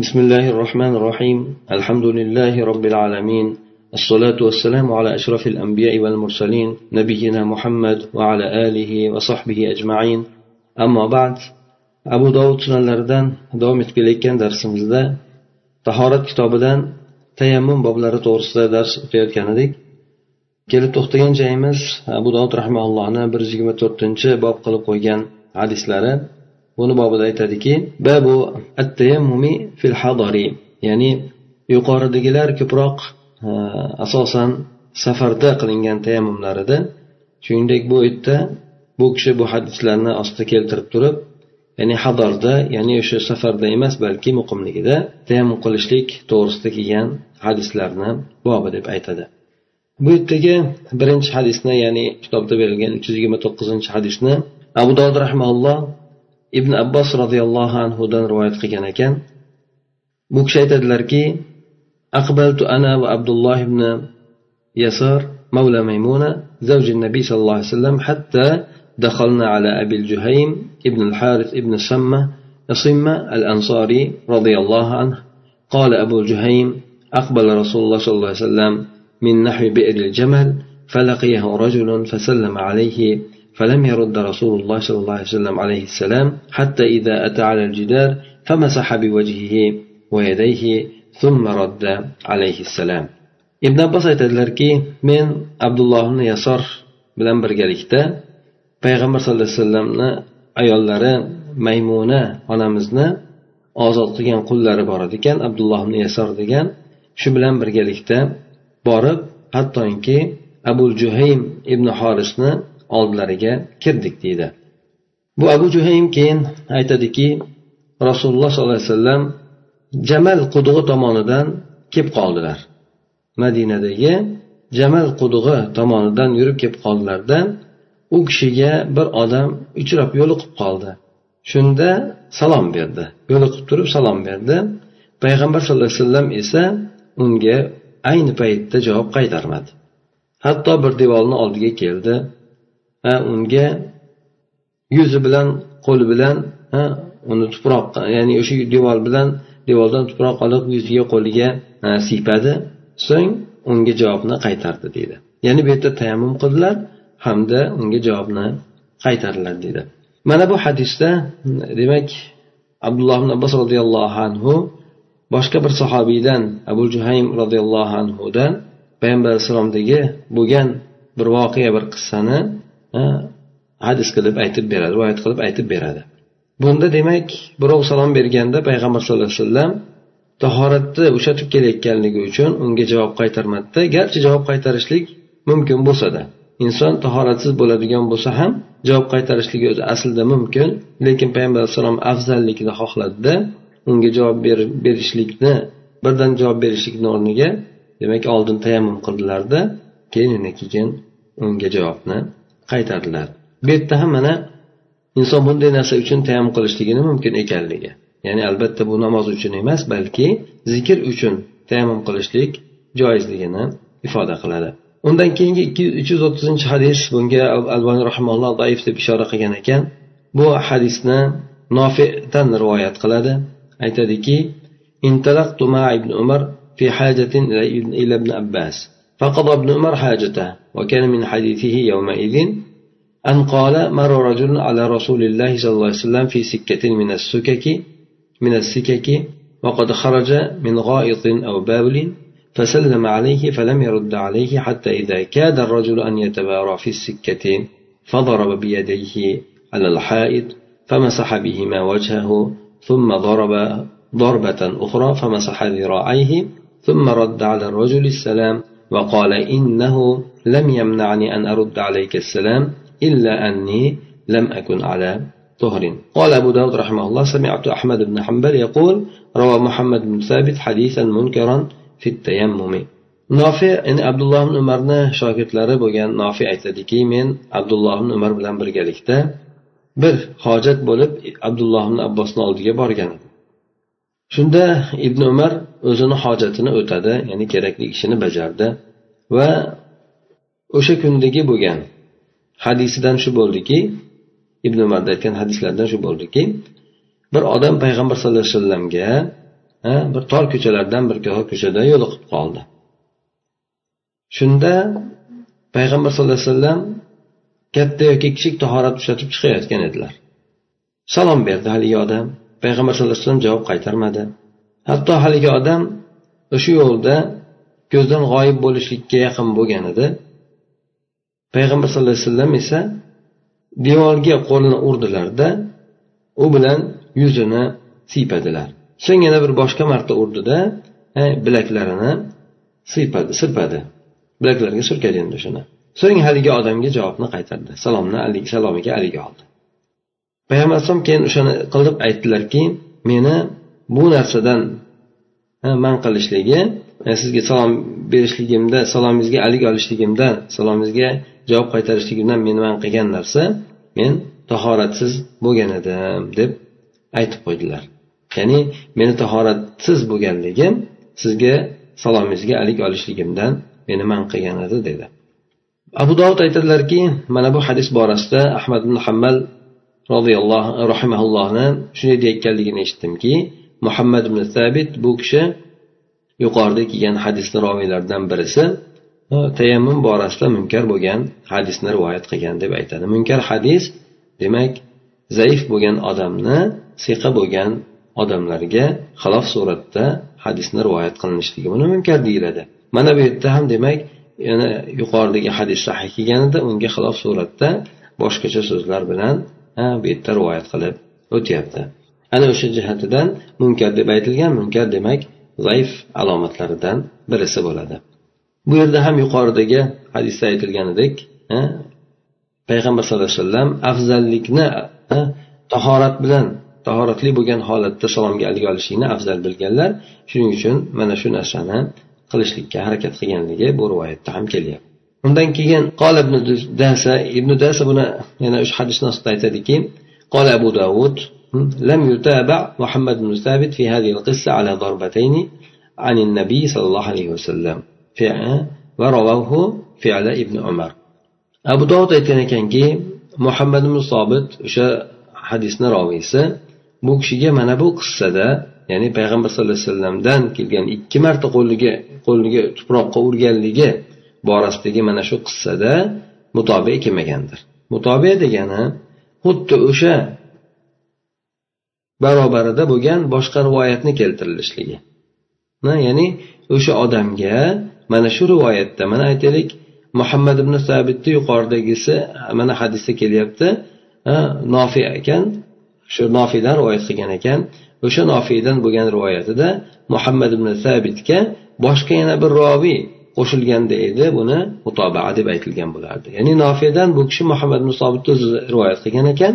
بسم الله الرحمن الرحيم الحمد لله رب العالمين الصلاة والسلام على أشرف الأنبياء والمرسلين نبينا محمد وعلى آله وصحبه أجمعين أما بعد أبو داود sunanlaridan davom etib kelayotgan darsimizda tahorat kitobidan tayammum boblari to'g'risida dars o'tayotgan edik kelib to'xtagan joyimiz abu dovud rahmaullohni bir yuz yigirma to'rtinchi bob qilib qo'ygan hadislari Buni bobida aytadiki babu at fil hadari. Ya'ni yuqoridagilar ko'proq e, asosan safarda qilingan tayammumlar edi shuningdek bu yerda bu kishi bu hadislarni ostida keltirib turib ya'ni hadorda ya'ni o'sha safarda emas balki muqimligida tayammum qilishlik to'g'risida kelgan hadislarni bobi deb aytadi. Bu yerdagi birinchi hadisni ya'ni kitobda berilgan uch yuz yigirma to'qqizinchi hadisni abu dovud rahmaulloh ibn abbos roziyallohu anhudan rivoyat qilgan ekan. Bu kishi aytadilarki أقبلت أنا وعبد الله بن يسار مولى ميمونة زوج النبي صلى الله عليه وسلم حتى دخلنا على أبي الجهيم ابن الحارث ابن السمة صمة الأنصاري رضي الله عنه قال أبو الجهيم أقبل رسول الله صلى الله عليه وسلم من نحو بئر الجمل فلقيه رجل فسلم عليه فلم يرد رسول الله صلى الله عليه وسلم عليه السلام حتى إذا أتى على الجدار فمسح بوجهه ويديه ثم رد عليه السلام ibn abbos aytadilarki men abdulloh ibn yasor bilan birgalikda payg'ambar sallallohu alayhi vasallamni ayollari maymuna onamizni ozod qilgan qullari bor ekan abdulloh ibn yasor degan shu bilan birgalikda borib hattoki abul juhaym ibn horisni oldilariga kirdik deydi. Bu abu juhaym keyin aytadiki rasululloh sollallohu alayhi vasallam jamal qudug'i tomonidan kelib qoldilar. Madinadagi jamal qudug'i tomonidan yurib kelib qoldilarda u kishiga bir odam uchrab yo'liqib qoldi. Shunda salom berdi. Yo'liqib turib salom berdi. Payg'ambar sallallohu alayhi vasallam esa unga ayni paytda javob qaytarmadi. Hatto bir devorni oldiga keldi. Unga yuzi bilan qo'li bilan uni tuproq ya'ni o'sha devor bilan devordan tuproq olib yuziga qo'liga siypadi. So'ng unga javobni qaytardi deydi. Ya'ni bu yerda tayammum qildilar hamda unga javobni qaytardilar deydi. Mana bu hadisda demak abdulloh ibn abbos roziyallohu anhu boshqa bir sahobiydan abu juhaym roziyallohu anhudan payg'ambar alayhissalomdagi bo'lgan bir voqea bir qissani hadis qilib aytib beradi rivoyat qilib aytib beradi. Bunda demak birov salom berganda payg'ambar sallallohu alayhi vasallam tahoratni ushatib kelayotganligi uchun unga javob qaytarmadida garchi javob qaytarishlik mumkin bo'lsada inson tahoratsiz bo'ladigan bo'lsa ham javob qaytarishligi o'zi aslida mumkin lekin payg'ambar alayhissalom afzallikni xohladida unga javob berishlikni birdan javob berishlikni o'rniga demak oldin tayammum qildilarda keyin keyin unga javobni qaytardilar bu yerda ham mana inson bunday narsa uchun tayammum qilishligini mumkin ekanligi ya'ni albatta bu namoz uchun emas balki zikr uchun tayammum qilishlik joizligini ifoda qiladi undan keyingi uch yuz o'ttizinchi hadis bunga albani rahimulloh zaif deb ishora qilgan ekan bu hadisni nofidan rivoyat qiladi aytadiki انطلقت مع ابن عمر في حاجة إلى ابن عباس فقضى ابن عمر حاجته وكان من حديثه يومئذ أن قال مر رجل على رسول الله صلى الله عليه وسلم في سكة من السكك من السكك وقد خرج من غائط أو بابل فسلم عليه فلم يرد عليه حتى إذا كاد الرجل أن يتبارى في السكة فضرب بيديه على الحائط فمسح بهما وجهه ثم ضرب ضربة أخرى فمسح ذراعيه ثم رد على الرجل السلام وقال إنه لم يمنعني أن أرد عليك السلام إلا أني لم أكن على طهر قال أبو داود رحمه الله سمعت أحمد بن حنبل يقول روى محمد بن ثابت حديثا منكرا في التيمم nofi ya'ni abdulloh ibn umarni shogirdlari bo'lgan nofi aytadiki men abdulloh ibn umar bilan birgalikda bir hojat bo'lib abdulloh ibn abbosni oldiga borgan edim shunda ibn umar o'zini hojatini o'tadi ya'ni kerakli ishini bajardi va o'sha kundagi bo'lgan hadisidan shu bo'ldiki ibn umarda aytgan hadislardan shu bo'ldiki bir odam payg'ambar sallallohu alayhi vasallamga bir tor ko'chalardan bir ko'chada yo'liqib qoldi. Shunda payg'ambar sallallohu alayhi vasallam katta yoki kichik tahorat ushlatib chiqayotgan edilar. Salom berdi haligi odam. Payg'ambar sallallohu alayhi vasallam javob qaytarmadi. Hatto haligi odam o'sha yo'lda ko'zdan g'oyib bo'lishlikka yaqin bo'lgan edi. Payg'ambar sallallohu alayhi vasallam esa devorga qo'lini urdilarda u bilan yuzini siypadilar. So'ng yana bir boshqa marta urdida e, bilaklarini siypadi sirpadi. Bilaklariga surkadi endi shuni. So'ng haligi odamga javobni qaytardi. Salomni salomiga haligi oldi. Payg'ambar alayhisalom keyin o'shani qilib aytdilarki meni bu narsadan man qilishligi e, sizga salom berishligimda salomingizga alik olishligimdan salomingizga javob qaytarishligimdan meni man qilgan narsa men tahoratsiz bo'lgan edim deb aytib qo'ydilar. Ya'ni meni tahoratsiz bo'lganligim sizga salomingizga alik olishligimdan meni man qilgan edi dedi. Abu dovud aytadilarki mana bu hadis borasida ahmad ibn hammal roziyallohu rahimaullohni shunday deyayotganligini eshitdimki muhammad ibn sabit bu kishi yuqorida kelgan hadisni roviylaridan birisi tayammum borasida munkar bo'lgan hadisni rivoyat qilgan deb aytadi. Munkar hadis demak zaif bo'lgan odamni siqa bo'lgan odamlarga xilof suratda hadisni rivoyat qilinishligi buni munkar deyiladi. Mana bu yerda ham demak yana yuqoridagi hadis sahih kelganida unga xilof suratda boshqacha so'zlar bilan bu yerda rivoyat qilib o'tyapti. Ana o'sha jihatidan munkar deb aytilgan munkar demak zaif alomatlaridan birisi bo'ladi. Bu yerda ham yuqoridagi hadisda aytilganidek payg'ambar sallallohu alayhi vasallam afzallikni tahorat bilan tahoratli bo'lgan holatda salomga alik olishlikni afzal bilganlar shuning uchun mana shu narsani qilishlikka harakat qilganligi bu rivoyatda ham kelyapti. undan keyin qola ibn dasa ibn dasa buni yana o'sha hadisni ostida aytadiki qola abu davud لم يتابع محمد بن ثابت في هذه القصة على ضربتين عن النبي صلى الله عليه وسلم ورواه فعل ابن عمر abu dovud aytgan ekanki muhammad ibn sobit o'sha hadisni roviysi bu kishiga mana bu qissada ya'ni payg'ambar sallallohu alayhi vasallamdan kelgan ikki marta qo'liga qo'liga tuproqqa urganligi borasidagi mana shu qissada mutobe kelmagandir. Mutobe degani xuddi o'sha barobarida bo'lgan boshqa rivoyatni keltirilishligi. Ya'ni o'sha odamga mana shu rivoyatda mana aytaylik muhammad ibn sabitni yuqoridagisi mana hadisda kelyapti nofiy ekan shu nofiydan rivoyat qilgan ekan. O'sha nofiydan bo'lgan rivoyatida muhammad ibn sabitga boshqa yana bir roviy qo'shilganda edi buni mutobaa deb aytilgan bo'lardi. Ya'ni nofiydan bu kishi muhammad ibn sobitni o'zi rivoyat qilgan ekan.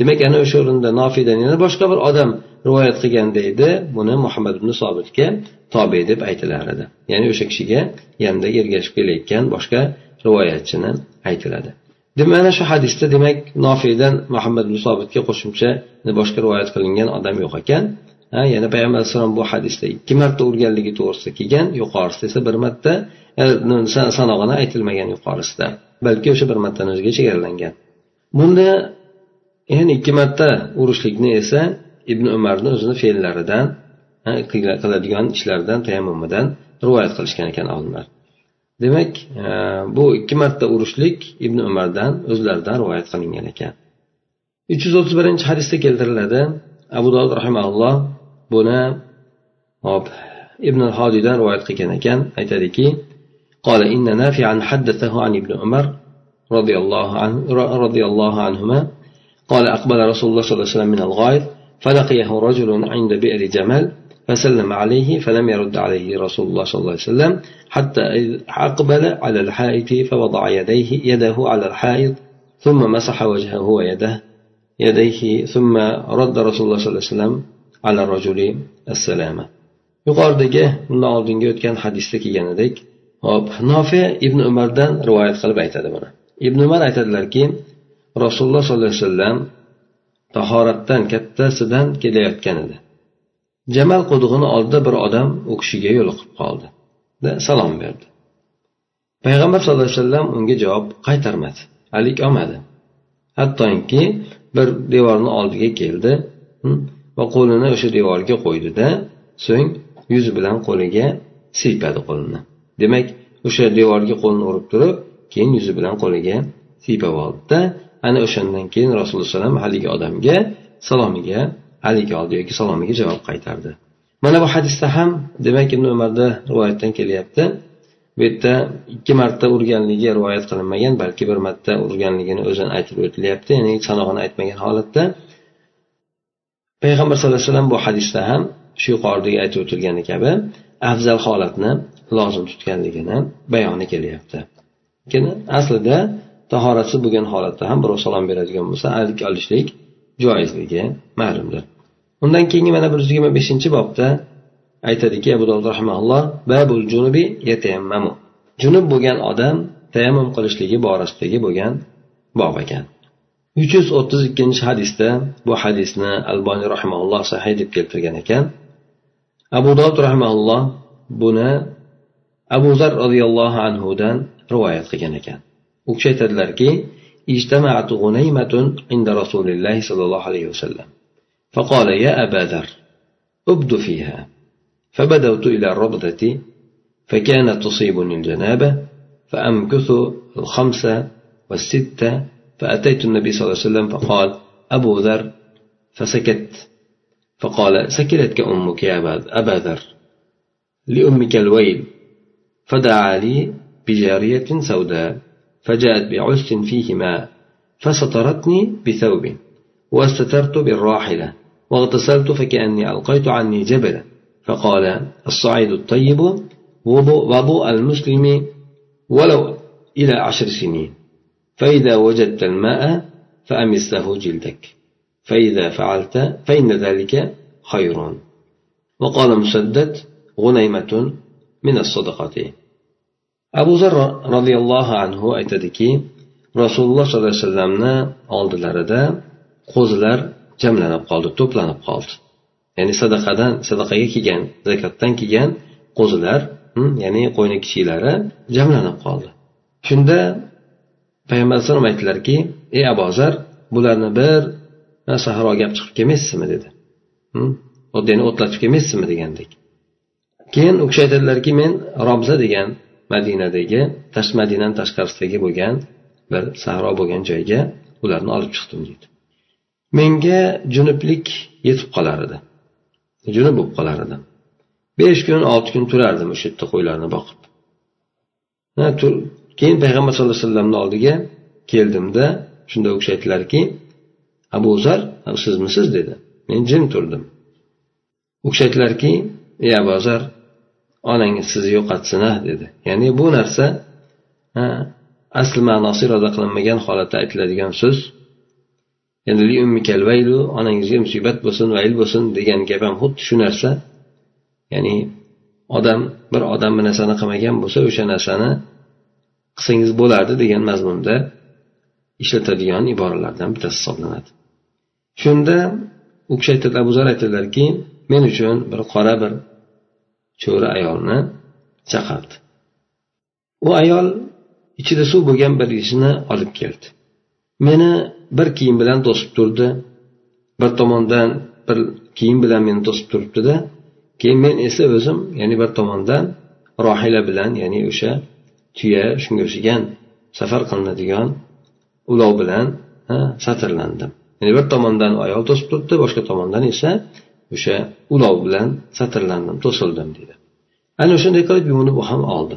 Demak ana o'sha o'rinda nofiydan yana boshqa bir odam rivoyat qilganda edi buni muhammad ibn sobitga tobe deb aytilar edi. Ya'ni o'sha kishiga yanada ergashib kelayotgan boshqa rivoyatchini aytiladi. Demak mana shu hadisda demak nofiydan muhammad ibn sobitga qo'shimcha boshqa rivoyat qilingan odam yo'q ekan. Yana payg'ambar alayhissalom bu hadisda ikki marta urganligi to'g'risida kelgan yuqorisida esa bir marta sanog'ini aytilmagan yuqorisida. Balki o'sha bir martani o'ziga chegaralangan. Bunda ya'ni ikki marta urishlikni esa ibn umarni o'zini fe'llaridan qiladigan ishlaridan tayammumidan rivoyat qilishgan ekan olimlar. Demak e, bu ikki marta urushlik ibn umardan o'zlaridan rivoyat qilingan ekan. Uch yuz o'ttiz birinchi hadisda keltiriladi. Abu dovud rahimaulloh buni hop ibn hodiydan rivoyat qilgan ekan. Aytadiki قال إن نافعا حدثه عن ابن عمر رضي الله عنه رضي الله عنهما. قال أقبل رسول الله صلى الله عليه وسلم من الغائط فلقيه رجل عند بئر جمال فسلم عليه فلم يرد عليه رسول الله صلى الله عليه وسلم حتى أقبل على الحائط فوضع يديه يده على الحائط ثم مسح وجهه ويده يديه ثم رد رسول الله صلى الله عليه وسلم على الرجل السلامة. yuqoridagi bundan oldingi o'tgan hadisda kelganidek hop nofi ibn umardan rivoyat qilib aytadi buni. Ibn umar aytadilarki rasululloh sollallohu alayhi vasallam tahoratdan kattasidan kelayotgan edi. Jamal qudug'ini oldida bir odam u kishiga yo'liqib qoldi salom berdi. Payg'ambar sallallohu alayhi vasallam unga javob qaytarmadi alik olmadi. Hattoki bir devorni oldiga keldi va qo'lini o'sha devorga qo'ydida so'ng yuzi bilan qo'liga siypadi qo'lini. Demak o'sha devorga qo'lini urib turib keyin yuzi bilan qo'liga siypab oldida ana o'shandan keyin rasululloh alayhi vasallam haligi odamga salomiga haligi oldi yoki salomiga javob qaytardi. Mana bu hadisda ham demak ibn umarda rivoyatdan kelyapti. Bu yerda ikki marta urganligi rivoyat qilinmagan balki bir marta urganligini o'zini aytib o'tilyapti ya'ni sanog'ini aytmagan holatda. Payg'ambar sallallohu alayhi vasallam bu hadisda ham shu yuqoridagi aytib o'tilgani kabi afzal holatni lozim tutganligini bayoni kelyapti. Lekin aslida tahoratsiz bo'lgan holatda ham birov salom beradigan bo'lsa alik olishlik joizligi ma'lumdir. Undan keyingi mana bir yuz yigirma beshinchi bobda aytadiki abu dovud rahmaulloh babul junubi yatayammamu junub bo'lgan odam tayammum qilishligi borasidagi bo'lgan bob ekan. Uch yuz o'ttiz ikkinchi hadisda bu hadisni alboniy rahimaulloh sahiy deb keltirgan ekan. Abu dovud rahmaulloh buni abu zar roziyallohu anhudan rivoyat qilgan ekan. U kishi aytadilarki عند رسول الله صلى الله عليه وسلم فقال يا أبا ذر أبد فيها فبدوت إلى الربضة فكانت تصيبني الجنابة فأمكث الخمسة والستة فأتيت النبي صلى الله عليه وسلم فقال أبو ذر فسكت فقال سكلتك أمك يا أبا ذر لأمك الويل فدعا لي بجارية سوداء فجاءت بعس فيه ماء فسترتني بثوب واستترت بالراحلة واغتسلت فكأني ألقيت عني جبلا. فقال الصعيد الطيب وضوء المسلم ولو إلى عشر سنين. فإذا وجدت الماء فأمسه جلدك. فإذا فعلت فإن ذلك خير. وقال مسدد غنيمة من الصدقة abu zar roziyallohu anhu aytadiki rasululloh sollallohu alayhi vasallamni oldilarida qo'zilar jamlanib qoldi to'planib qoldi ya'ni sadaqadan sadaqaga kelgan zakotdan kelgan qo'zilar ya'ni qo'yni kichiklari jamlanib qoldi shunda payg'ambar alayhisalom aytdilarki ey abozar bularni bir sahroga olib chiqib kelmaysizmi dedi ya'ni o'tlatib kelmaysizmi degandek keyin u kishi aytadilarki men robza degan madinadagi madinani tashqarisidagi bo'lgan bir sahro bo'lgan joyga ularni olib chiqdim deydi. Menga junublik yetib qolar edi. Junub bo'lib qolar edi. Besh kun olti kun turardim o'sha yerda qo'ylarni boqib. Keyin payg'ambar sallallohu alayhi vasallamni oldiga keldimda shunda u kishi aytdilarki abu zar sizmisiz? dedi. Men jim turdim. U kishi aytdilarki ey abu zar onangiz sizni yo'qotsin dedi. Ya'ni bu narsa asl ma'nosi iroda qilinmagan holatda aytiladigan so'z. Endi onangizga musibat bo'lsin vayl bo'lsin degan gap ham xuddi shu narsa. Ya'ni odam bir odam bir narsani qilmagan bo'lsa o'sha narsani qilsangiz bo'lardi degan mazmunda ishlatadigan iboralardan bittasi hisoblanadi. Shunda u kishi aytadi abu zar aytadilarki men uchun bir qora bir cho'ri ayolni chaqirdi. U ayol ichida suv bo'lgan bir idishni olib keldi. Meni bir kiyim bilan to'sib turdi. Bir tomondan bir kiyim bilan meni to'sib turibdida keyin men esa o'zim ya'ni bir tomondan rohila bilan ya'ni o'sha tuya shunga o'xshagan safar qilinadigan ulov bilan satrlandim. Ya'ni bir tomondan ayol to'sib turibdi boshqa tomondan esa o'sha ulov bilan satrlandim to'sildim deydi ana o'shanday qilib yuvinib u ham oldi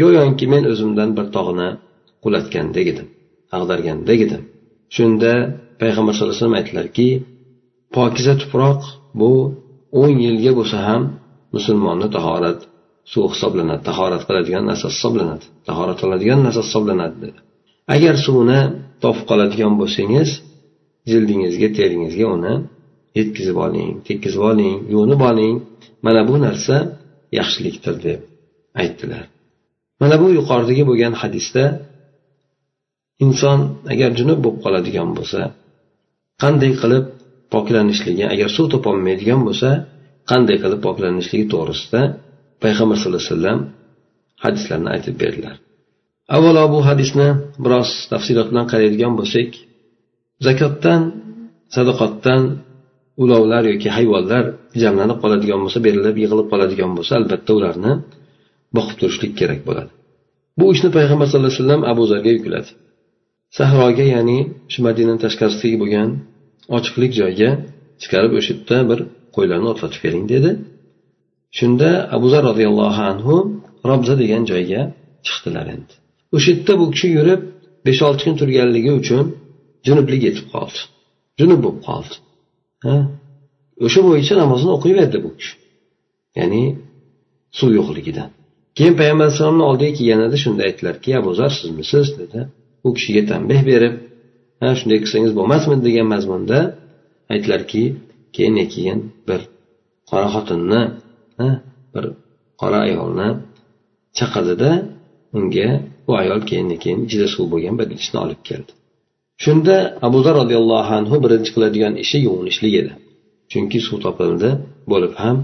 go'yoki men o'zimdan bir tog'ni qulatgandek edim ag'dargandek edim. Shunda payg'ambar sallallohu alayhi vasallam aytdilarki pokiza tuproq bu o'n yilga bo'lsa ham musulmonni tahorat suv hisoblanadi tahorat qiladigan narsa hisoblanadi tahorat qiladigan narsa hisoblanadi dedi. Agar suvni topib qoladigan bo'lsangiz jildingizga teringizga uni yetkazib oling tekkizib oling yuvinib oling. Mana bu narsa yaxshilikdir deb aytdilar. Mana bu yuqoridagi bo'lgan hadisda inson agar junub bo'lib qoladigan bo'lsa qanday qilib poklanishligi agar suv topolmaydigan bo'lsa qanday qilib poklanishligi to'g'risida payg'ambar sallallohu alayhi vasallam hadislarni aytib berdilar. Avvalo bu hadisni biroz tafsilot bilan qaraydigan bo'lsak zakotdan sadoqatdan ulovlar yoki hayvonlar jamlanib qoladigan bo'lsa berilib yig'ilib qoladigan bo'lsa albatta ularni boqib turishlik kerak bo'ladi. Bu ishni payg'ambar sallallohu alayhi vasallam abu zarga yukladi. Sahroga ya'ni shu madinani tashqarisidagi bo'lgan ochiqlik joyga chiqarib o'sha yerda bir qo'ylarni otlatib bering dedi. Shunda abu zar roziyallohu anhu robza degan joyga chiqdilar endi. O'sha yerda bu kishi yurib besh olti kun turganligi uchun junublik yetib qoldi. Junub bo'lib qoldi. O'sha bo'yicha namozni o'qiyverdi bu kishi. Ya'ni suv yo'qligidan. Keyin payg'ambar alayhissalomni oldiga kelganida shunda aytdilarki abu zar sizmisiz dedi. U kishiga tanbeh berib ha shunday qilsangiz bo'lmasmidi degan mazmunda aytdilarki keyin keyin bir qora xotinni bir qora ayolni chaqirdida unga bu ayol keyin keyin ichida suv bo'lgan bir idishni olib keldi. Shunda abu zar roziyallohu anhu birinchi qiladigan ishi yuvinishlik edi. Chunki suv topildi bo'lib ham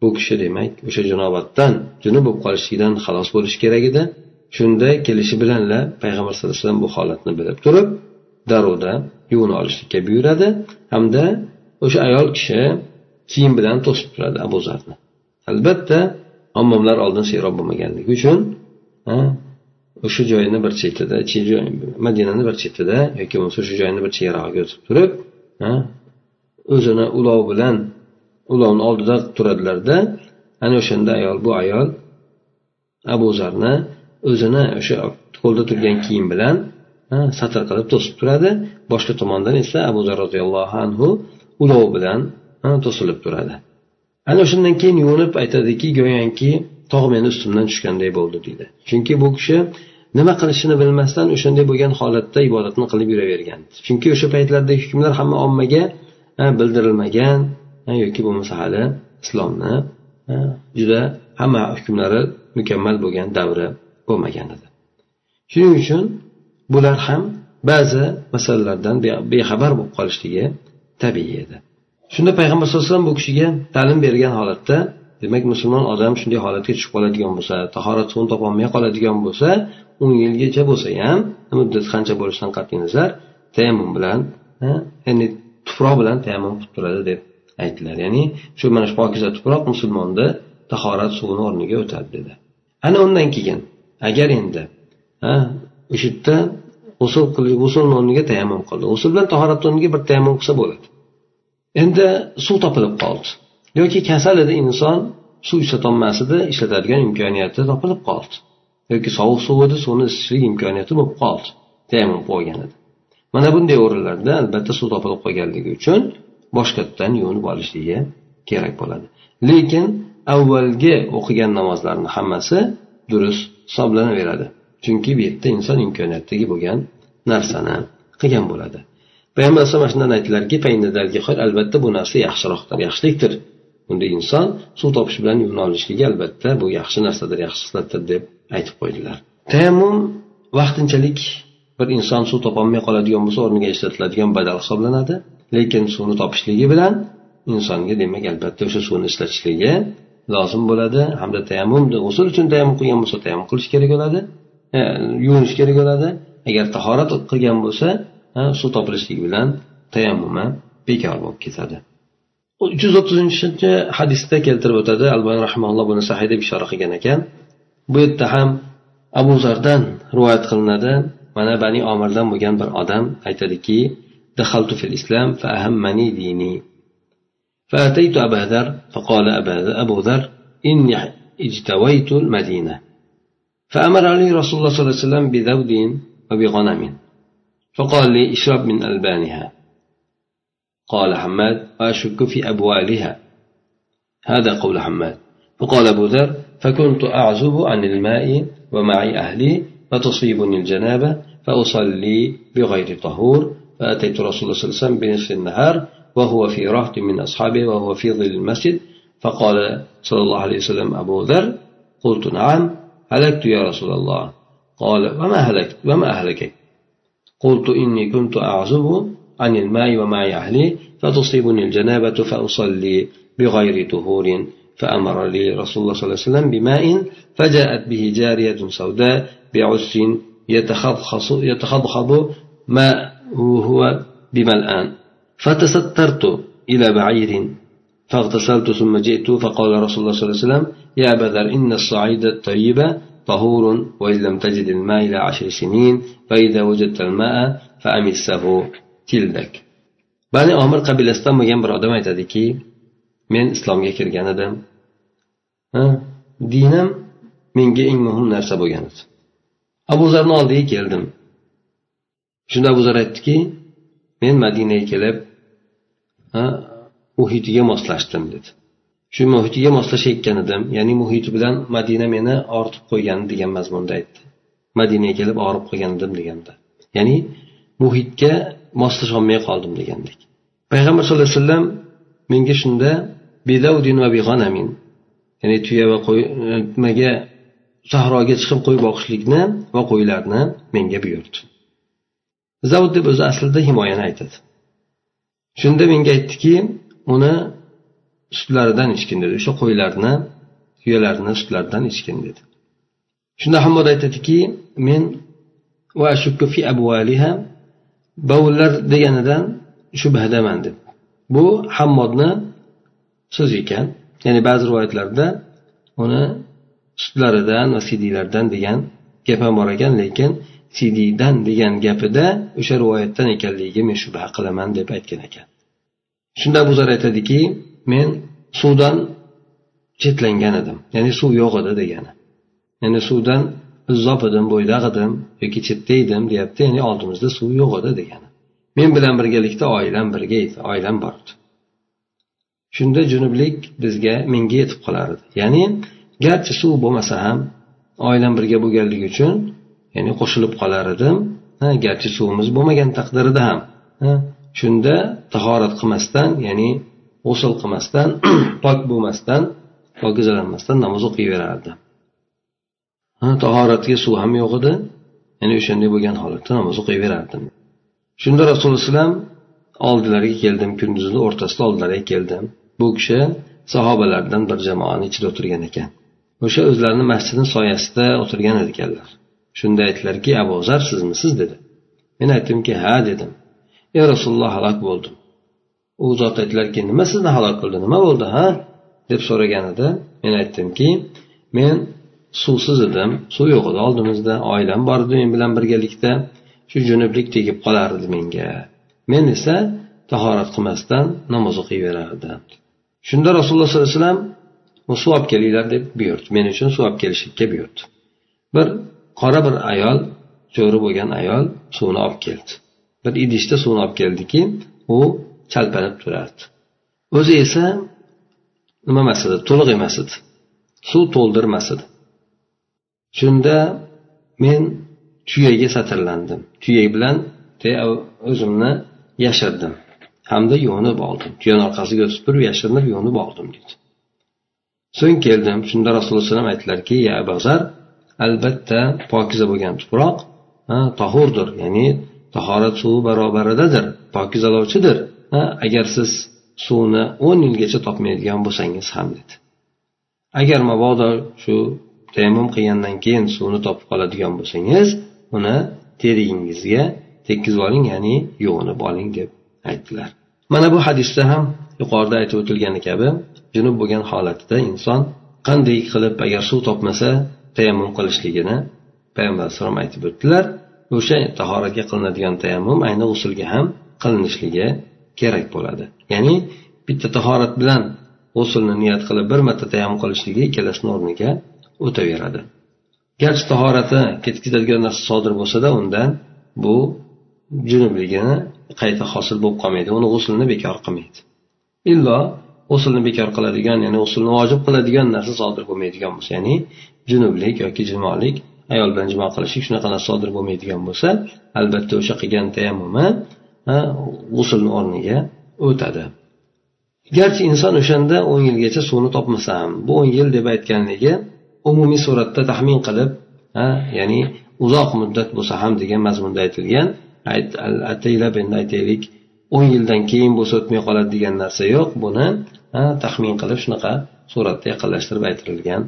bu kishi demak o'sha junobatdan junub bo'lib qolishlikdan xalos bo'lishi kerak edi. Shunda kelishi bilanla payg'ambar sallallohu alayhi vasallam bu holatni bilib turib darrovda yuvinib olishlikka buyuradi hamda o'sha ayol kishi kiyim bilan to'sib turadi abu zarni. Albatta ommomlar oldin serob bo'lmaganligi uchun o'sha joyni bir chetida madinani bir chetida yoki bo'lmasa o'sha joyni bir chegarog'iga o'tib turib o'zini ulov bilan ulovni oldida turadilarda ana o'shanda ayol bu ayol abu zarni o'zini o'sha qo'lda turgan kiyim bilan satr qilib to'sib turadi. Boshqa tomondan esa abu zar roziyallohu anhu ulov bilan to'silib turadi. Ana o'shandan keyin yuvinib aytadiki go'yoki tog' meni ustimdan tushganday bo'ldi deydi. Chunki bu kishi nima qilishini bilmasdan o'shanday bo'lgan holatda ibodatni qilib yuravergan. Chunki o'sha paytlardagi hukmlar hamma ommaga bildirilmagan yoki bo'lmasa hali islomni juda hamma hukmlari mukammal bo'lgan davri bo'lmagan edi. Shuning uchun bular ham ba'zi masalalardan bexabar bo'lib qolishligi tabiiy edi. Shunda payg'ambar sallallohu alayhi vasallam bu kishiga ta'lim bergan holatda demak musulmon odam shunday holatga tushib qoladigan bo'lsa tahorat suvini topolmay qoladigan bo'lsa o'n yilgacha bo'lsa ham muddat qancha bo'lishidan qat'iy nazar tayammum bilan ya'ni tuproq bilan tayammum qilib turadi deb aytdilar. Ya'ni shu mana shu pokiza tuproq musulmonni tahorat suvini o'rniga o'tadi dedi. Ana undan keyin agar endi o'sha yerda g'usul g'usulni o'rniga tayammum qildi g'usul bilan tahoratni o'rniga bir tayammum qilsa bo'ladi. Endi suv topilib qoldi. Yoki kasal edi inson suv ishlatolmas edi ishlatadigan imkoniyati topilib qoldi. Yoki sovuq suv edi suvni isitishlik imkoniyati bo'lib qoldi tayammum bo'lgan edi. Mana bunday o'rinlarda albatta suv topilib qolganligi uchun boshqatdan yuvinib olishligi kerak bo'ladi. Lekin avvalgi o'qigan namozlarni hammasi durust hisoblanaveradi. Chunki bu yerda inson imkoniyatdagi bo'lgan narsani qilgan bo'ladi. Payg'ambar alayhisalom shundan aytdilarki albatta bu narsa yaxshiroqdir yaxshilikdir. Unda inson suv topish bilan yuvinolishligi albatta bu yaxshi narsadir yaxshi sifatdir deb aytib qo'ydilar. Tayammum vaqtinchalik bir inson suv topolmay qoladigan bo'lsa o'rniga ishlatiladigan badal hisoblanadi. Lekin suvni topishligi bilan insonga demak albatta o'sha suvni ishlatishligi lozim bo'ladi. Hamda tayammum g'usul uchun tayammum qilgan bo'lsa tayammum qilish kerak bo'ladi. E, yuvinish kerak bo'ladi. Agar tahorat qilgan bo'lsa e, suv topilishligi bilan tayammumi bekor bo'lib ketadi. uch yuz o'ttizinchi hadisda keltirib o'tadi albani rahmaulloh buni sahiy deb ishora qilgan ekan bu yerda ham abu zardan rivoyat qilinadi mana bani omirdan bo'lgan bir odam aytadiki دخلت في الإسلام فأهمني ديني فأتيت أبا ذر فقال أبو ذر إني اجتويت المدينة فأمر لي رسول الله صلى الله عليه وسلم بذود وبغنم فقال لي اشرب من ألبانها قال حماد وأشك في أبوالها. هذا قول حماد. فقال أبو ذر فكنت أعزب عن الماء ومعي أهلي فتصيبني الجنابة فأصلي بغير طهور فأتيت رسول الله صلى الله عليه وسلم بنصف النهار وهو في رهط من أصحابه وهو في ظل المسجد. فقال صلى الله عليه وسلم أبو ذر قلت نعم هلكت يا رسول الله. قال وما هلكت؟ وما أهلكك؟ قلت إني كنت أعزب عن الماء ومعي أهلي فتصيبني الجنابة فأصلي بغير طهور فأمر لي رسول الله صلى الله عليه وسلم بماء فجاءت به جارية سوداء بعس يتخضخض ماء هو بملآن. فتسترت إلى بعير فاغتسلت ثم جئت فقال رسول الله صلى الله عليه وسلم يا ذر إن الصعيد الطيب طهور وإن لم تجد الماء إلى عشر سنين فإذا وجدت الماء فأمسه. keldik. Bani omir qabilasidan bo'lgan bir odam aytadiki men islomga kirgan edim. Dinim menga eng muhim narsa bo'lgan edi abu zarni oldiga keldim. Shunda abu zar aytdiki men madinaga kelib muhitiga moslashdim dedi. Shu muhitiga moslashayotgan edim ya'ni muhiti bilan madina meni ortib qo'ygan degan mazmunda aytdi. Madinaga kelib og'rib qolgan edim deganda. Ya'ni muhitga moslasholmay qoldim degandek. Payg'ambar sallallohu alayhi vasallam menga shunda ya'ni tuya va qo'y e, nimaga sahroga chiqib qo'y boqishlikni va qo'ylarni menga buyurdi. Zavud deb o'zi aslida himoyani aytadi. Shunda menga aytdiki uni sutlaridan ichgin dedi o'sha qo'ylarni tuyalarni sutlaridan ichgin dedi. Shunda hammod aytadiki men bovullar deganidan shubhadaman deb. Bu hammodni so'zi ekan. Ya'ni ba'zi rivoyatlarda uni sutlaridan va sidiylardan degan gap ham bor ekan lekin sidiydan degan gapida o'sha rivoyatdan ekanligiga men shubha qilaman deb aytgan ekan. Shunda abu zar aytadiki men suvdan chetlangan edim. Ya'ni suv yo'q edi degani. Ya'ni suvdan izzob edim bo'ydoq edim yoki chetda edim deyapti ya'ni oldimizda suv yo'q edi degani. Men bilan birgalikda oilam birga edi oilam bor edi shunda junublik bizga menga yetib qolar edi. Ya'ni garchi suv bo'lmasa ham oilam birga bo'lganligi uchun ya'ni qo'shilib qolar edim garchi suvimiz bo'lmagan taqdirida ham shunda tahorat qilmasdan ya'ni g'usul qilmasdan pok bo'lmasdan pokizalanmasdan namoz o'qiyverardi tahoratga suv ham yo'q edi. Ya'ni o'shanday bo'lgan holatda namoz o'qiyverardim. Shunda rasululloh alayhivasallam oldilariga keldim kunduzni o'rtasida oldilariga keldim. Bu kishi sahobalardan bir jamoani ichida o'tirgan ekan. O'sha o'zlarini masjidni soyasida o'tirgan ekanlar shunda aytdilarki abu zar sizmisiz? dedi. Men aytdimki ha dedim. Ey rasululloh halok bo'ldim. U zot aytdilarki nima sizni halok qildi? Nima bo'ldi ha? deb so'raganida men aytdimki men suvsiz edim suv yo'q edi oldimizda oilam bor edi men bilan birgalikda shu junublik tegib qolardi menga. Men esa tahorat qilmasdan namoz o'qiyverardim. Shunda rasululloh sollallohu alayhi vasallam suv olib kelinglar deb buyurdi. Men uchun suv olib kelishlikka buyurdi. Bir qora bir ayol jo'ri bo'lgan ayol suvni olib keldi. Bir idishda suvni olib keldiki u chalpanib turardi. O'zi esa nima emas edi to'liq emas edi. Suv to'ldirmas edi. Shunda men tuyaga satrlandim. Tuya bilan o'zimni yashirdim hamda yuvinib oldim. Tuyani orqasiga o'tib turib yashirinib yuvinib oldim dedi. So'ng keldim. Shunda rasululloh alayhi vasallam aytdilarki ya abazar albatta pokiza bo'lgan tuproq tohurdir. Ya'ni tahorat suvi barobaridadir pokizalovchidir. Agar siz suvni o'n yilgacha topmaydigan bo'lsangiz ham dedi. Agar mabodo shu tayammum qilgandan keyin suvni topib qoladigan bo'lsangiz uni terigingizga tekkizib oling ya'ni yuvinib oling deb aytdilar. Mana bu hadisda ham yuqorida aytib o'tilgani kabi junub bo'lgan holatida inson qanday qilib agar suv topmasa tayammum qilishligini payg'ambar alayhisalom aytib o'tdilar. O'sha tahoratga qilinadigan tayammum ayni g'usulga ham qilinishligi kerak bo'ladi. Ya'ni bitta tahorat bilan g'usulni niyat qilib bir marta tayammum qilishligi ikkalasini o'rniga o'taveradi. Garchi tahorati ketkizadigan narsa sodir bo'lsada undan bu junubligini qayta hosil bo'lib qolmaydi. Uni g'uslini bekor qilmaydi. Illo g'uslni bekor qiladigan ya'ni g'uslni vojib qiladigan narsa sodir bo'lmaydigan bo'lsa ya'ni junublik yoki jimolik ayol bilan jimo qilishlik shunaqa narsa sodir bo'lmaydigan bo'lsa albatta o'sha qilgan tayammumi g'uslni o'rniga o'tadi. Garchi inson o'shanda o'n yilgacha suvni topmasa ham bu o'n yil deb aytganligi umumiy suratda taxmin qilib ya'ni uzoq muddat bo'lsa ham degan mazmunda aytilgan ataylab endi aytaylik o'n yildan keyin bo'lsa o'tmay qoladi degan narsa yo'q. Buni taxmin qilib shunaqa suratda yaqinlashtirib aytirilgan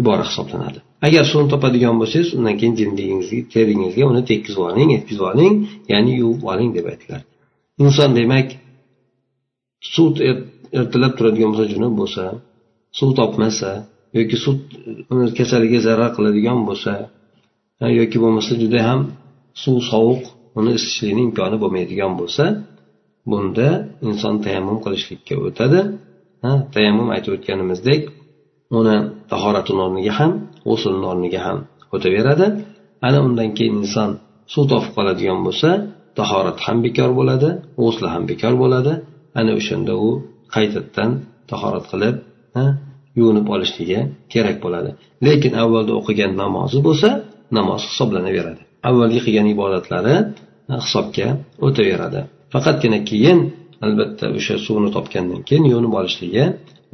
ibora hisoblanadi. Agar suvni topadigan bo'lsangiz undan keyin jildingizga teringizga uni tekkizib oling etkizib oling ya'ni yuvib oling deb aytiladi inson demak suv er, ertalab turadigan bo'lsa junub bo'lsa suv topmasa yoki suv uni kasaliga zarar qiladigan bo'lsa yoki bo'lmasa juda ham suv sovuq uni isitishlikni imkoni bo'lmaydigan bo'lsa bunda inson tayammum qilishlikka o'tadi. Tayammum aytib o'tganimizdek uni tahoratini o'rniga ham g'uslni o'rniga ham o'taveradi. Ana undan keyin inson suv topib qoladigan bo'lsa tahorat ham bekor bo'ladi g'usli ham bekor bo'ladi. Ana o'shanda u qaytadan tahorat qilib yuvinib olishligi kerak bo'ladi. Lekin avvalda o'qigan namozi bo'lsa namoz hisoblanaveradi. Avvalgi qilgan ibodatlari hisobga o'taveradi. Faqatgina keyin albatta o'sha suvni topgandan keyin yuvinib olishligi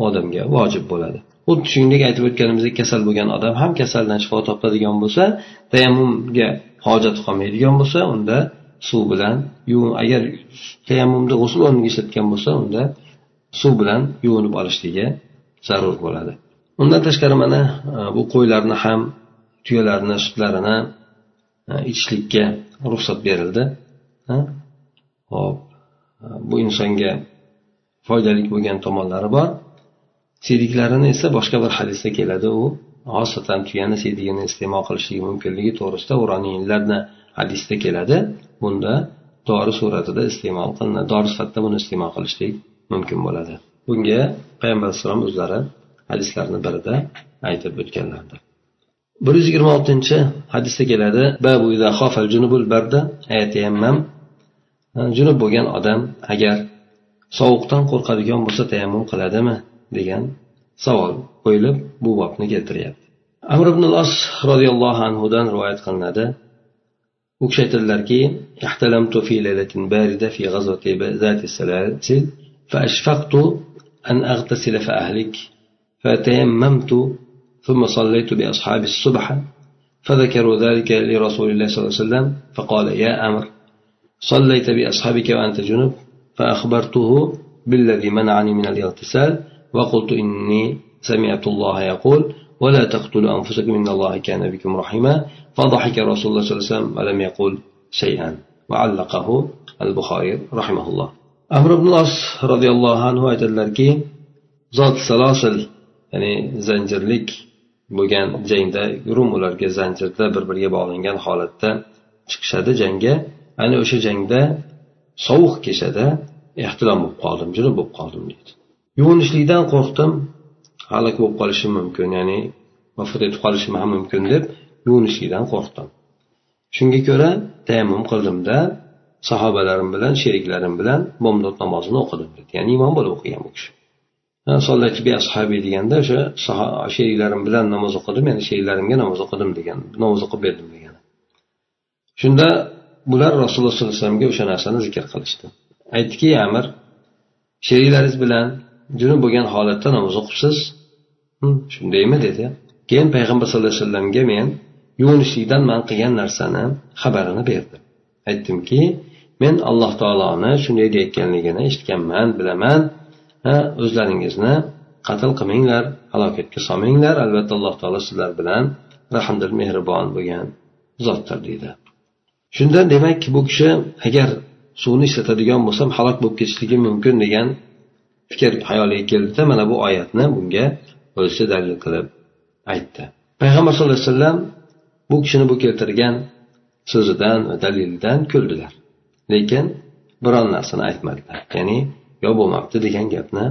odamga vojib bo'ladi. Xuddi shuningdek aytib o'tganimizdek kasal bo'lgan odam ham kasaldan shifo topadigan bo'lsa tayammumga hojat qolmaydigan bo'lsa unda suv bilan agar tayammumda g'usul o'rniga ishlatgan bo'lsa unda suv bilan yuvinib olishligi zarur bo'ladi. Undan tashqari mana e, bu qo'ylarni ham tuyalarni sutlarini e, ichishlikka ruxsat berildi. E, Hop bu insonga foydali bo'lgan tomonlari bor. Siydiklarini esa boshqa bir hadisda keladi. U xosatan tuyani siydigini iste'mol qilishligi mumkinligi to'g'risida uroniylarni hadisda keladi. Bunda dori suratida iste'mol qilinadi dori sifatida buni iste'mol qilishlik mumkin bo'ladi. bunga payg'ambar alayhissalom o'zlari hadislarni birida aytib o'tganlardir bir yuz yigirma oltinchi hadisda keladi babu junubul barda junub bo'lgan odam agar sovuqdan qo'rqadigan bo'lsa tayammum qiladimi degan savol qo'yilib bu bobni keltiryapti amr ibn as roziyallohu anhudan rivoyat qilinadi u kishi aytadilarki fi laylatin barida fi ghazwati ذات السلاسل فأشفقت أن أغتسل فأهلك. فتيممت ثم صليت بأصحاب الصبح فذكروا ذلك لرسول الله صلى الله عليه وسلم فقال يا أمر صليت بأصحابك وأنت جنب فأخبرته بالذي منعني من الاغتسال وقلت إني سمعت الله يقول ولا تقتلوا أنفسكم إن الله كان بكم رحيما. فضحك رسول الله صلى الله عليه وسلم ولم يقل شيئا. وعلقه البخاري رحمه الله. Amr ibn os roziyallohu anhu aytadilarki zot salosil ya'ni zanjirlik bo'lgan jangda rum ularga zanjirda bir biriga bog'langan holatda chiqishadi jangga. Ana o'sha jangda sovuq kechada ehtilom bo'lib qoldim junub bo'lib qoldim deydi. Yuvinishlikdan qo'rqdim halok bo'lib qolishim mumkin ya'ni vafot etib qolishim ham mumkin deb yuvinishlikdan qo'rqdim. Shunga ko'ra tayammum qildimda sahobalarim bilan sheriklarim bilan bomdod namozini o'qidim dedi. Ya'ni imom bo'lib o'qigan bu kishi. Ashabiy deganda o'sha sheriklarim bilan namoz o'qidim ya'ni sheriklarimga namoz o'qidim degan namoz o'qib berdim degani shunda bular rasululloh sollallohu alayhi vasallamga o'sha narsani zikr qilishdi. Aytdiki amir sheriklaringiz bilan junub bo'lgan holatda namoz o'qibsiz? Shundaymi dedi. Keyin payg'ambar sallallohu alayhi vasallamga men yuvinishlikdan man qilgan narsani xabarini berdim. Aytdimki men alloh taoloni shunday deyayotganligini eshitganman bilaman. O'zlaringizni qatl qilmanglar halokatga solmanglar. Albatta alloh taolo sizlar bilan rahmdil mehribon bo'lgan zotdir deydi. Shunda demak bu kishi agar suvni ishlatadigan bo'lsam halok bo'lib ketishligim mumkin degan fikr hayoliga keldida mana bu oyatni bunga o'zicha dalil qilib aytdi. Payg'ambar sallallohu alayhi vasallam bu kishini bu keltirgan so'zidan va dalilidan kuldilar. Lekin biron narsani aytmadilar. Ya'ni yo bo'lmabdi degan gapni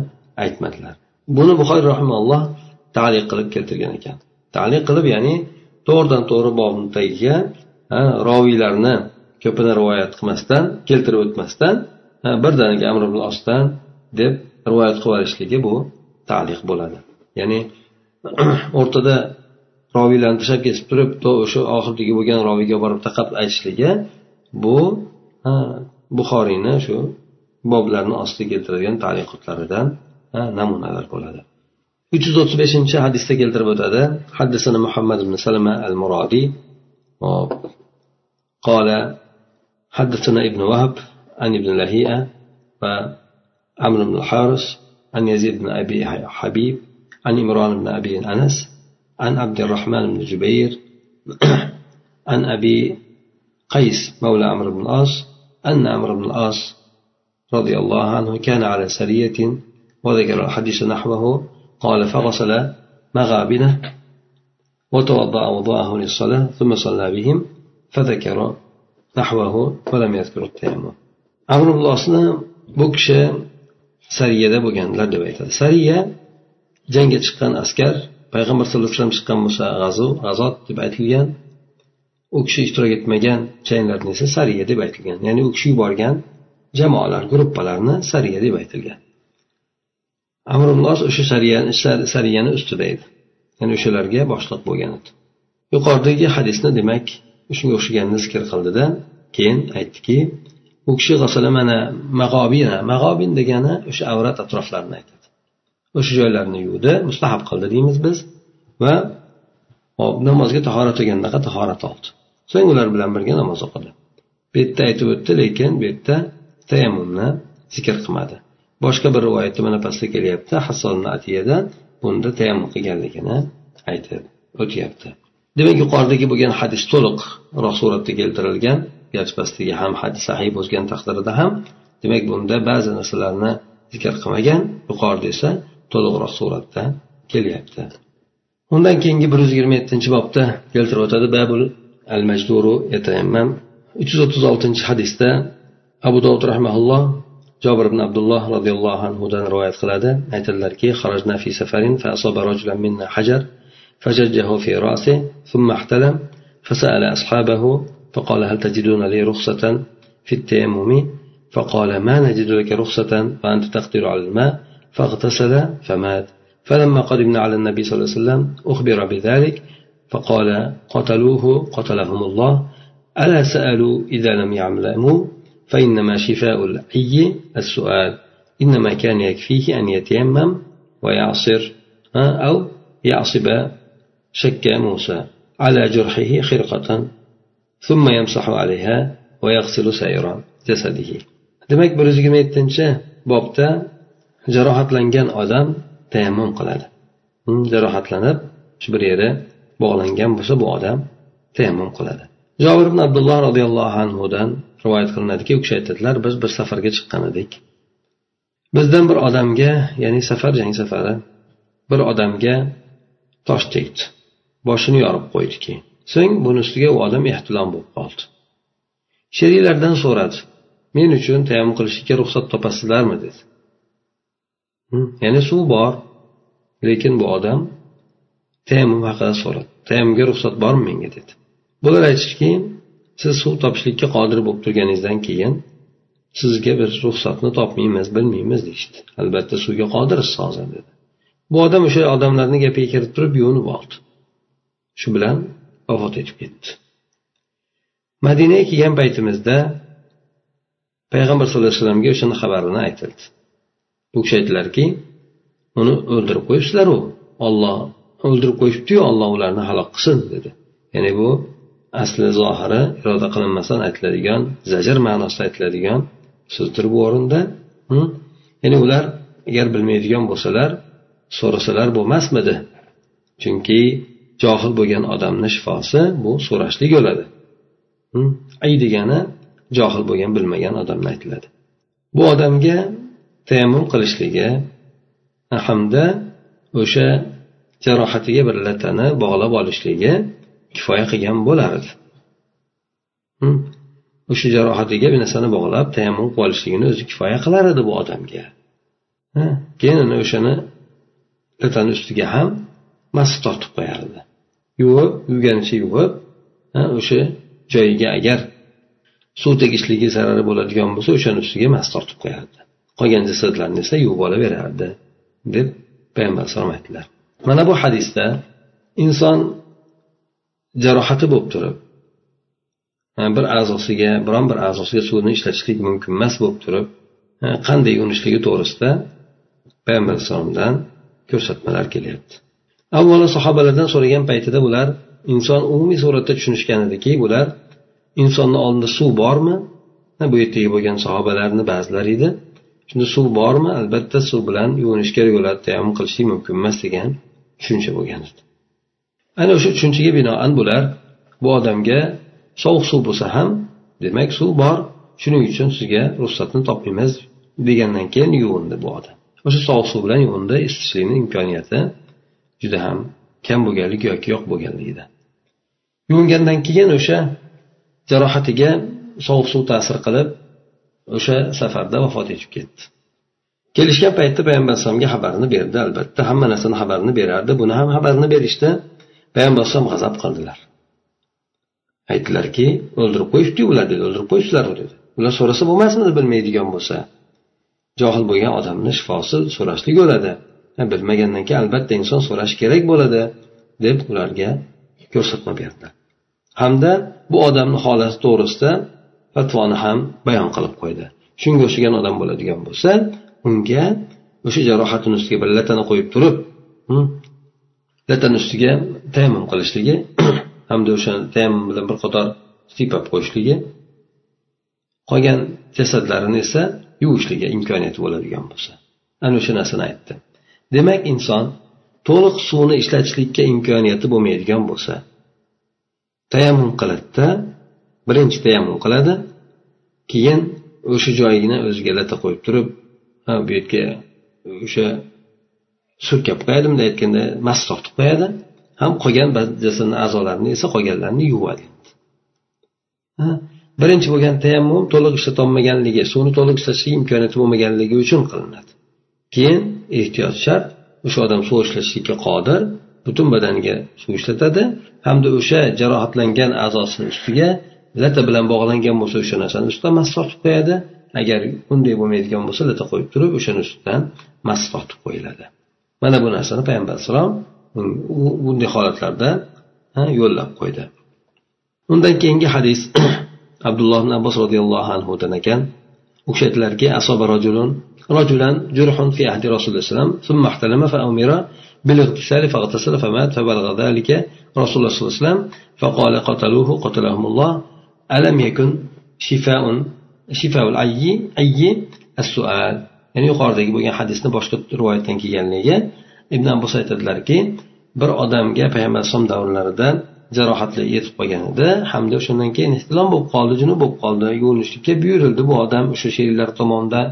aytmadilar. Buni buxoriy rahimalloh taliq qilib keltirgan ekan. Taliq qilib ya'ni to'g'ridan to'g'ri bobni tagiga roviylarni ko'pini rivoyat qilmasdan keltirib o'tmasdan birdaniga amr ibn osdan deb rivoyat qilib yuborishligi bu taliq bo'ladi. Ya'ni o'rtada roviylarni tashlab ketib turib to o'sha oxirdagi bo'lgan roviyga borib taqab aytishligi bu buxoriyni shu boblarni ostiga keltiradigan tariqotlaridan namunalar bo'ladi uch yuz o'ttiz beshinchi hadisda keltirib o'tadi haddisini muhammad ibn salama al murodiy قال حدثنا ابن وهب عن ابن لهيئة وعمر بن الحارس عن يزيد بن أبي حبيب عن إمران بن أبي أنس عن عبد الرحمن بن جبير عن أبي قيس مولى عمرو بن العاص أن عمرو بن العاص رضي الله عنه كان على سرية وذكر الحديث نحوه قال فغسل مغابنه وتوضأ وضوءه للصلاة ثم صلى بهم فذكر نحوه ولم يذكر التيمم. amr ibn osni bu kishi sariyada bo'lganlar deb aytadi sariya jangga chiqqan payg'ambar sallallohu alayhi vasallam chiqqan bo'lsa g'azu g'azot deb aytilgan. U kishi ishtirok etmagan janglarni esa sariya deb aytilgan. Ya'ni u kishi yuborgan jamoalar gruppalarni sariya deb aytilgan. Amr o'sha sariyani ustida edi. Ya'ni o'shalarga boshliq bo'lgan edi. Yuqoridagi hadisni demak shunga o'xshaganini zikr qildida keyin aytdiki u kishi mana mag'obina mag'obin degani o'sha avrat atroflarini aytadi. O'sha joylarni yuvdi mustahab qildi deymiz biz va hop namozga tahorat olgandaqa tahorat oldi. So'ng ular bilan birga namoz o'qidi. Bu yerda aytib o'tdi lekin bu yerda tayammumni zikr qilmadi. Boshqa bir rivoyatda mana pastda kelyapti hasson atiyadan bunda tayammum qilganligini aytib o'tyapti. Demak yuqoridagi bo'lgan hadis to'liqroq suratda keltirilgan garchi pastdagi ham hadis sahiy bo'lgan taqdirda ham demak bunda ba'zi narsalarni zikr qilmagan yuqorida esa to'liqroq suratda kelyapti undan keyingi bir yuz yigirma yettinchi bobda keltirib o'tadi babul al majduru yatayammam uch yuz o'ttiz oltinchi hadisda abu dovud rahmaulloh jobir ibn abdulloh roziyallohu anhudan rivoyat qiladi aytadilarki خرجنا في سفر فأصاب رجلا منا حجر فججه في رأسه ثم احتلم فسأل أصحابه فقال هل تجدون لي رخصة في التيمم فقال ما نجد لك رخصة وأنت تقدر على الماء فاغتسل فمات. فلما قدمنا على النبي صلى الله عليه وسلم أخبر بذلك فقال قتلوه قتلهم الله. ألا سألوا إذا لم يعلموا؟ فإنما شفاء العي السؤال. إنما كان يكفيه أن يتيمم ويعصر أو يعصب شك موسى على جرحه خرقة ثم يمسح عليها ويغسل سائر جسده. Demak bir yuz yigirma yettinchi jarohatlangan odam tayammum qiladi. Hmm, jarohatlanib shu bir yeri bog'langan bo'lsa bu odam tayammum qiladi. Jobir ibn abdulloh roziyallohu anhudan rivoyat qilinadiki u kishi aytadilar biz bir safarga chiqqan edik bizdan bir odamga ya'ni safar jang safari bir odamga tosh tegdi. Boshini yorib qo'ydi keyin so'ng buni ustiga u odam ehtilom bo'lib qoldi. Sheriklardan so'radi men uchun tayammum qilishlikka ruxsat topasizlarmi? dedi. Ya'ni suv bor lekin bu odam tayammum haqida so'radi. Tayammumga ruxsat bormi menga dedi. Bular aytishdiki siz suv topishlikka qodir bo'lib turganingizdan keyin sizga bir ruxsatni topmaymiz bilmaymiz deyishdi. Albatta suvga qodirsiz hozir dedi. Bu odam o'sha odamlarni gapiga kirib turib yuvinib oldi. Shu bilan vafot etib ketdi. Madinaga kelgan paytimizda payg'ambar sallallohu alayhi vasallamga o'shani xabarini aytildi. Bu kishi aytdilarki uni o'ldirib qo'yibsizlaru olloh o'ldirib qo'yishibdiyu olloh ularni halok qilsin dedi. Ya'ni bu asli zohiri iroda qilinmasdan aytiladigan zajr ma'nosida aytiladigan so'zdir bu o'rinda. Ya'ni ular agar bilmaydigan bo'lsalar so'rasalar bo'lmasmidi chunki johil bo'lgan odamni shifosi bu so'rashlik bo'ladi ay degani johil bo'lgan bilmagan odamni aytiladi. Bu odamga tayammum qilishligi hamda o'sha jarohatiga bir latani bog'lab olishligi kifoya qilgan bo'lardi. O'sha jarohatiga bir narsani bog'lab tayammum qilib olishligini o'zi kifoya qilar edi bu odamga. Keyin uni o'shani latani ustiga ham mast tortib qo'yardi. Yuvib yuvganicha yuvib o'sha joyiga agar suv tegishligi zarari bo'ladigan bo'lsa o'shani ustiga mast tortib qo'yardi. Qolgan jasadlarni esa yuvib olaverardi deb payg'ambar alayhisalom aytdilar. Mana bu hadisda inson jarohati bo'lib turib bir a'zosiga biron bir a'zosiga suvni ishlatishlik mumkin emas bo'lib turib qanday yuvinishligi to'g'risida payg'ambar alayhissalomdan ko'rsatmalar kelyapti. Avvalo sahobalardan so'ragan paytida bular inson umumiy suratda tushunishgan ediki bular insonni oldida suv bormi? Bu yerdagi bo'lgan sahobalarni ba'zilari edi. Shunda suv bormi? Albatta suv bilan yuvinish kerak bo'ladi tayammum qilishlik mumkin emas degan tushuncha bo'lgan edi. Ana o'sha tushunchaga binoan bular bu odamga sovuq suv bo'lsa ham demak suv bor shuning uchun sizga ruxsatni topmaymiz degandan keyin yuvindi bu odam. O'sha sovuq suv bilan yuvindi isitishlikni imkoniyati juda ham kam bo'lganligi yoki yo'q bo'lganligida. Yuvingandan keyin o'sha jarohatiga sovuq suv ta'sir qilib o'sha safarda vafot etib ketdi. Kelishgan paytda payg'ambar alayhisalomga xabarini berdi albatta. Hamma narsani xabarini berardi. Buni ham xabarini berishdi. Payg'ambar alayhisalom g'azab qildilar. Aytdilarki o'ldirib qo'yishdi ular dedi o'ldirib qo'yibsizlar dedi. Ular so'rasa bo'lmasmidi bilmaydigan bo'lsa? Johil bo'lgan odamni shifosi so'rashlik bo'ladi bilmagandan keyin albatta inson so'rashi kerak bo'ladi deb ularga ko'rsatma berdi. Hamda bu odamni holati to'g'risida fatvoni ham bayon qilib qo'ydi. Shunga o'xshagan odam bo'ladigan bo'lsa unga o'sha jarohatini ustiga bir latani qo'yib turib hmm, latani ustiga tayammum qilishligi hamda o'sha tayammum bilan bir qator siypab qo'yishligi qolgan jasadlarini esa yuvishligi imkoniyati bo'ladigan bo'lsa. Ana o'sha narsani aytdi. Demak inson to'liq suvni ishlatishlikka imkoniyati bo'lmaydigan bo'lsa tayammum qiladida birinchi tayammum qiladi keyin o'sha joyini o'ziga lata qo'yib turib bu yerga o'sha surkab qo'yadi bunday aytganda mas tortib qo'yadi ham qolgan jasadni a'zolarini esa qolganlarini yuvadi. Birinchi bo'lgan tayammum to'liq ishlatolmaganligi suvni to'liq ishlatishga imkoniyati bo'lmaganligi uchun qilinadi. Keyin ehtiyot shart o'sha odam suv ishlatishlikka qodir butun badaniga suv ishlatadi hamda o'sha jarohatlangan a'zosini ustiga lata bilan bog'langan bo'lsa o'sha narsani ustidan mas tortib qo'yadi agar bunday bo'lmaydigan bo'lsa lata qo'yib turib o'shani ustidan mas tortib qo'yiladi mana bu narsani payg'ambar alayhissalom bunday holatlarda yo'llab qo'ydi undan keyingi hadis abdulloh ibn abbos roziyallohu anhudan ekan u kishi aytdilarki asoba rajulun رجلا جرح في عهد رسول الله صلى الله عليه وسلم ثم احتلم فأمر بالاغتسال فاغتسل فمات فبلغ ذلك رسول الله صلى الله عليه وسلم فقال قتلوه قتلهم الله alam yakun shifaun shifaul ayyi ayyi as sual ya'ni yuqoridagi bo'lgan hadisni boshqa rivoyatdan kelganligi. Ibn abbos aytadilarki bir odamga payg'ambar alayhisalom davrlarida jarohatlar yetib qolgan edi hamda o'shandan keyin ehtilom bo'lib qoldi junub bo'lib qoldi yuvinishlikka buyurildi. Bu odam o'sha sheriklar tomonidan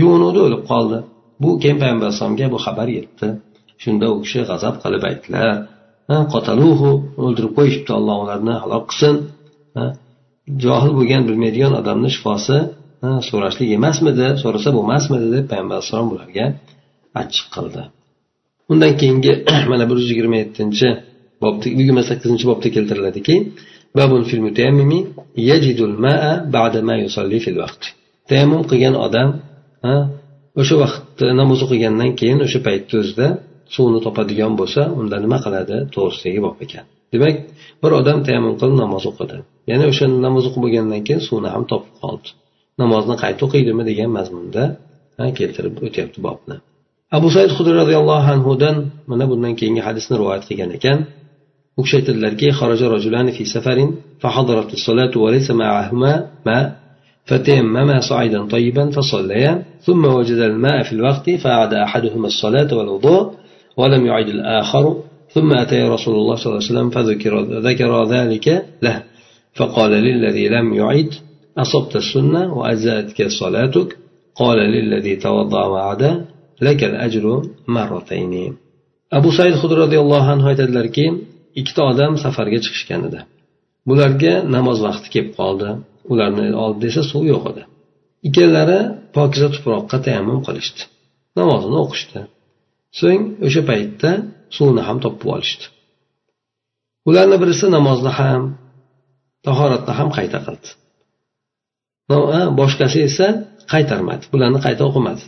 yuvinuvdi o'lib qoldi. Bu keyin payg'ambar alayhisalomga bu xabar yetdi. Shunda u kishi g'azab qilib aytdilar. Qotaluhu o'ldirib qo'yishibdi olloh ularni halok qilsin. Johil bo'lgan bilmaydigan odamni shifosi so'rashlik emasmidi so'rasa bo'lmasmidi deb payg'ambar alayhissalom bularga achchiq qildi. Undan keyingi mana bir yuz yigirma yettinchi bobda yigirma sakkizinchi bobda keltiriladiki tayammum qilgan odam o'sha vaqtda namoz o'qigandan keyin o'sha paytni o'zida suvni topadigan bo'lsa unda nima qiladi? To'g'risidagi bob ekan. Demak bir odam tayammum qilib namoz o'qidi ya'ni o'sha namoz o'qib bo'lgandan keyin suvni ham topib qoldi namozni qayta o'qiydimi degan mazmunda keltirib o'tyapti bobni abu said hudri roziyallohu anhudan mana bundan keyingi hadisni rivoyat qilgan ekan u kishi aytadilarki في سفر فحضرت الصلاة وليس معهما ماء فتيمما صعيدا طيبا فصليا ثم وجد الماء في الوقت فأعاد أحدهما الصلاة والوضوء ولم يعد الآخر ثم أتي رسول الله صلى الله عليه وسلم فذكر ذكر ذلك له فقال للذي لم يعد أصبت السنة وأجزأتك صلاتك قال للذي توضأ وعدا لك الأجر مرتين abu said hudri roziyallohu anhu aytadilarki ikkita odam safarga chiqishgan edi bularga namoz vaqti kelib qoldi ularni oldida esa suv yo'q edi ikkalalari pokiza tuproqqa tayammum qilishdi namozini o'qishdi so'ng o'sha paytda suvni ham topib olishdi. Ularni birisi namozni ham tahoratni ham qayta qildi. Boshqasi esa qaytarmadi. Bularni qayta o'qimadi.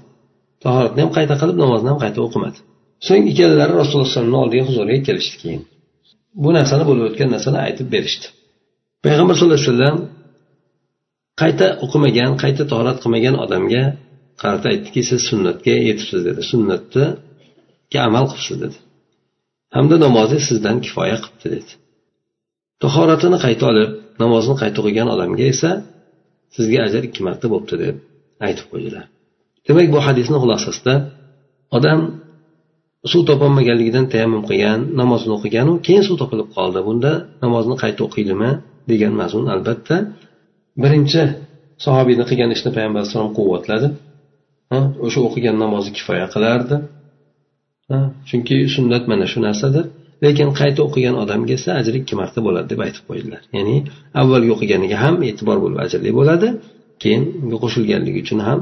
Tahoratni ham qayta qilib namozni ham qayta o'qimadi. So'ng ikkalalari rasululloh alayhivasallamni oldiga huzuriga kelishdi keyin. Bu narsani bo'lib o'tgan narsani aytib berishdi. Payg'ambar sallallohu alayhi vasallam qayta o'qimagan qayta tahorat qilmagan odamga qarata aytdiki siz sunnatga yetibsiz dedi. Sunnatga amal qilibsiz dedi. Hamda namozi sizdan kifoya qilibdi dedi. Tahoratini qayta olib namozni qayta o'qigan odamga esa sizga ajr ikki marta bo'libdi deb aytib qo'ydilar. Demak bu hadisni xulosasida odam suv topolmaganligidan tayammum qilgan namozni o'qiganu keyin suv topilib qoldi bunda namozni qayta o'qiydimi degan mazmun albatta birinchi sahobiyni qilgan ishni payg'ambar alayhisalom quvvatladi. O'sha o'qigan namozi kifoya qilardi. Chunki sunnat mana shu narsadir. Lekin qayta o'qigan odamga esa ajri ikki marta bo'ladi deb aytib qo'ydilar. Ya'ni avvalgi o'qiganiga ham e'tibor bo'lib ajrli bo'ladi keyin unga qo'shilganligi uchun ham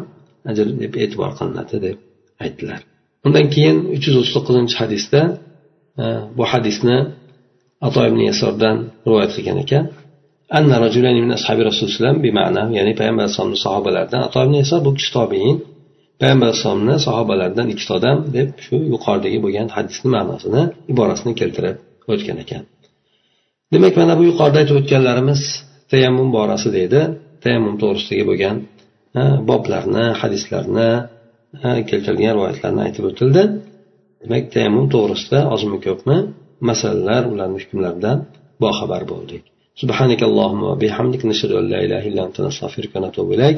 ajr deb e'tibor qilinadi deb aytdilar. Undan keyin uch yuz o'ttiz to'qqizinchi hadisda bu hadisni ato ibn yasordan rivoyat qilgan ekan. Anna rajulani min ashabi rasululloh bima'na ya'ni payg'ambar alayhisalomni sahobalaridan ato ibn yasor bu kishi tobein payg'ambar alayhisalomni sahobalaridan ikkita odam deb shu yuqoridagi bo'lgan hadisni ma'nosini iborasini keltirib o'tgan ekan demak mana bu yuqorida aytib o'tganlarimiz tayammum borasida edi tayammum to'g'risidagi bo'lgan boblarni hadislarni keltirilgan rivoyatlarni aytib o'tildi demak tayammum to'g'risida ozmi ko'pmi masalalar ularni hukmlaridan boxabar bo'ldik سبحانك اللهم وبحمدك نشهد أن لا إله إلا أنت نستغفرك ونتوب إليك